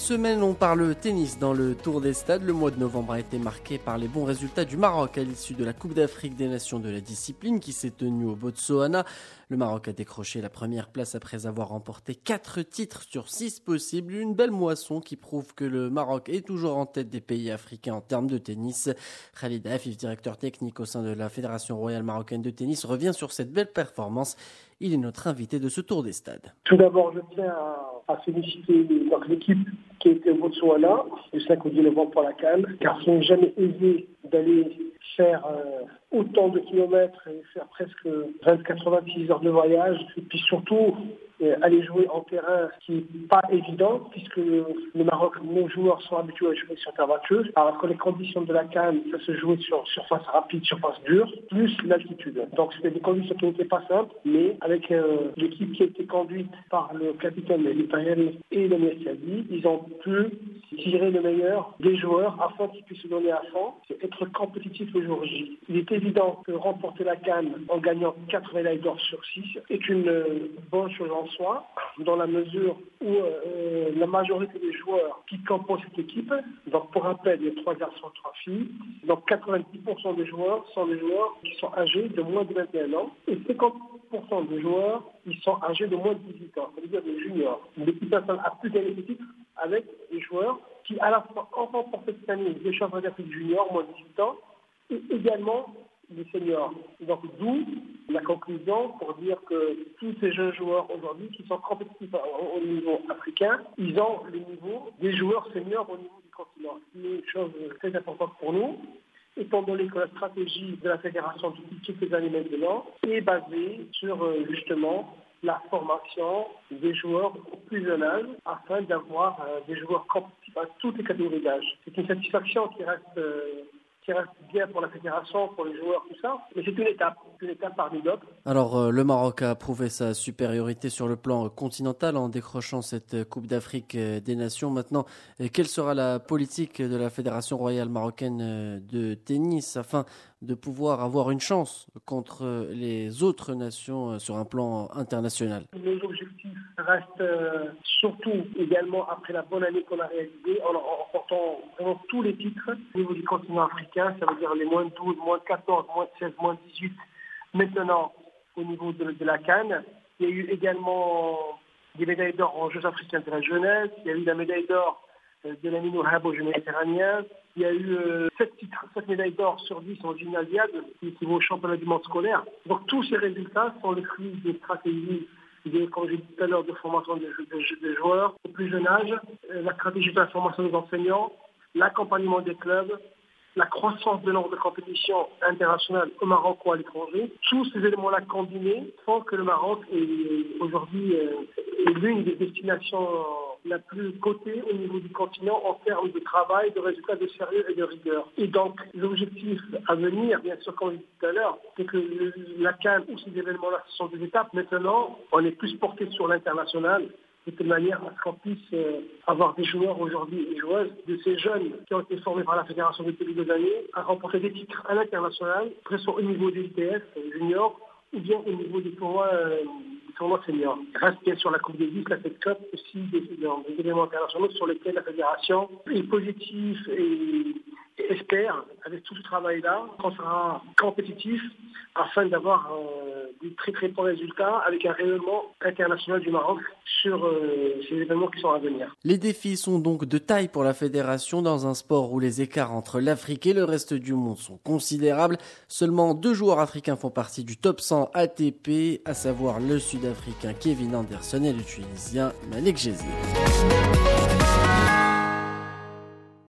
Cette semaine, on parle tennis dans le Tour des Stades. Le mois de novembre a été marqué par les bons résultats du Maroc à l'issue de la Coupe d'Afrique des Nations de la discipline qui s'est tenue au Botswana. Le Maroc a décroché la première place après avoir remporté 4 titres sur 6 possibles. Une belle moisson qui prouve que le Maroc est toujours en tête des pays africains en termes de tennis. Khalid Afif, directeur technique au sein de la Fédération royale marocaine de tennis, revient sur cette belle performance. Il est notre invité de ce Tour des Stades. Tout d'abord, je tiens à, féliciter l'équipe qui était au Botswana. Le 5 novembre pour la Cannes, car ce n'est jamais aisé d'aller faire euh, autant de kilomètres et faire presque 20-86 heures de voyage, et puis surtout euh, aller jouer en terrain qui n'est pas évident, puisque le, Maroc, nos joueurs sont habitués à jouer sur terre batteuse, alors que les conditions de la canne, ça se jouait sur surface rapide, surface dure, plus l'altitude. Donc c'était des conditions qui n'étaient pas simples, mais avec euh, l'équipe qui a été conduite par le capitaine Litayel et le Messiadi, ils ont pu tirer le meilleur des joueurs afin qu'ils puissent se donner à fond, c'est être compétitif le. Il est évident que remporter la canne en gagnant 4 médailles d'or sur 6 est une euh, bonne chose en soi, dans la mesure où euh, la majorité des joueurs qui composent cette équipe, donc pour rappel, il y a 3 garçons, 3 filles, donc 90% des joueurs sont des joueurs qui sont âgés de moins de 21 ans et 50% des joueurs qui sont âgés de moins de 18 ans, c'est-à-dire des juniors. L'équipe nationale a plus gagné avec des joueurs qui à la fois ont remporté cette année des championnats d'Afrique junior, moins de 18 ans, et également des seniors. Donc d'où la conclusion pour dire que tous ces jeunes joueurs aujourd'hui qui sont compétitifs au niveau africain, ils ont le niveau des joueurs seniors au niveau du continent. C'est une chose très importante pour nous étant donné que la stratégie de la fédération depuis quelques années maintenant est basée sur euh, justement la formation des joueurs au plus jeune âge afin d'avoir euh, des joueurs compétitifs à toutes les catégories d'âge. C'est une satisfaction qui reste euh, qui reste bien pour la fédération, pour les joueurs, tout ça. Mais c'est une étape, une étape parmi d'autres. Alors, euh, le Maroc a prouvé sa supériorité sur le plan continental en décrochant cette Coupe d'Afrique euh, des Nations. Maintenant, euh, quelle sera la politique de la Fédération royale marocaine de tennis afin de pouvoir avoir une chance contre les autres nations sur un plan international? Nos objectifs restent surtout également après la bonne année qu'on a réalisée en remportant vraiment tous les titres au niveau du continent africain, ça veut dire les moins de 12, moins de 14, moins de 16, moins de 18. Maintenant, au niveau de, la Cannes, il y a eu également des médailles d'or en Jeux africains de la jeunesse, il y a eu la médaille d'or euh, de la Hab au Jeux méditerranéens, il y a eu 7 euh, titres, 7 médailles d'or sur 10 en gymnasiade, qui vaut au championnat du monde scolaire. Donc tous ces résultats sont le fruit des stratégies comme j'ai dit tout à l'heure, de formation des, joueurs au plus jeune âge, euh, la stratégie de la formation des enseignants, l'accompagnement des clubs, la croissance de nombre de compétitions internationales au Maroc ou à l'étranger. Tous ces éléments-là combinés font que le Maroc est aujourd'hui euh, l'une des destinations la plus cotée au niveau du continent en termes de travail, de résultats de sérieux et de rigueur. Et donc, l'objectif à venir, bien sûr, comme je dit tout à l'heure, c'est que la CAN ou ces événements-là, ce sont des étapes. Maintenant, on est plus porté sur l'international de telle manière à ce qu'on puisse euh, avoir des joueurs aujourd'hui et joueuses de ces jeunes qui ont été formés par la fédération depuis deux années à remporter des titres à l'international, que ce soit au niveau des ITF juniors ou bien au niveau des tournois euh, tournoi senior. Reste bien sûr la Coupe des 10, la Fed Cup, aussi des, des, événements internationaux sur lesquels la fédération est positive et, espère, avec tout ce travail-là, qu'on sera compétitif afin d'avoir euh, des très très bons résultats avec un rayonnement international du Maroc sur euh, ces événements qui sont à venir. Les défis sont donc de taille pour la fédération dans un sport où les écarts entre l'Afrique et le reste du monde sont considérables. Seulement deux joueurs africains font partie du top 100 ATP, à savoir le Sud-Africain Kevin Anderson et le Tunisien Malek Jézir.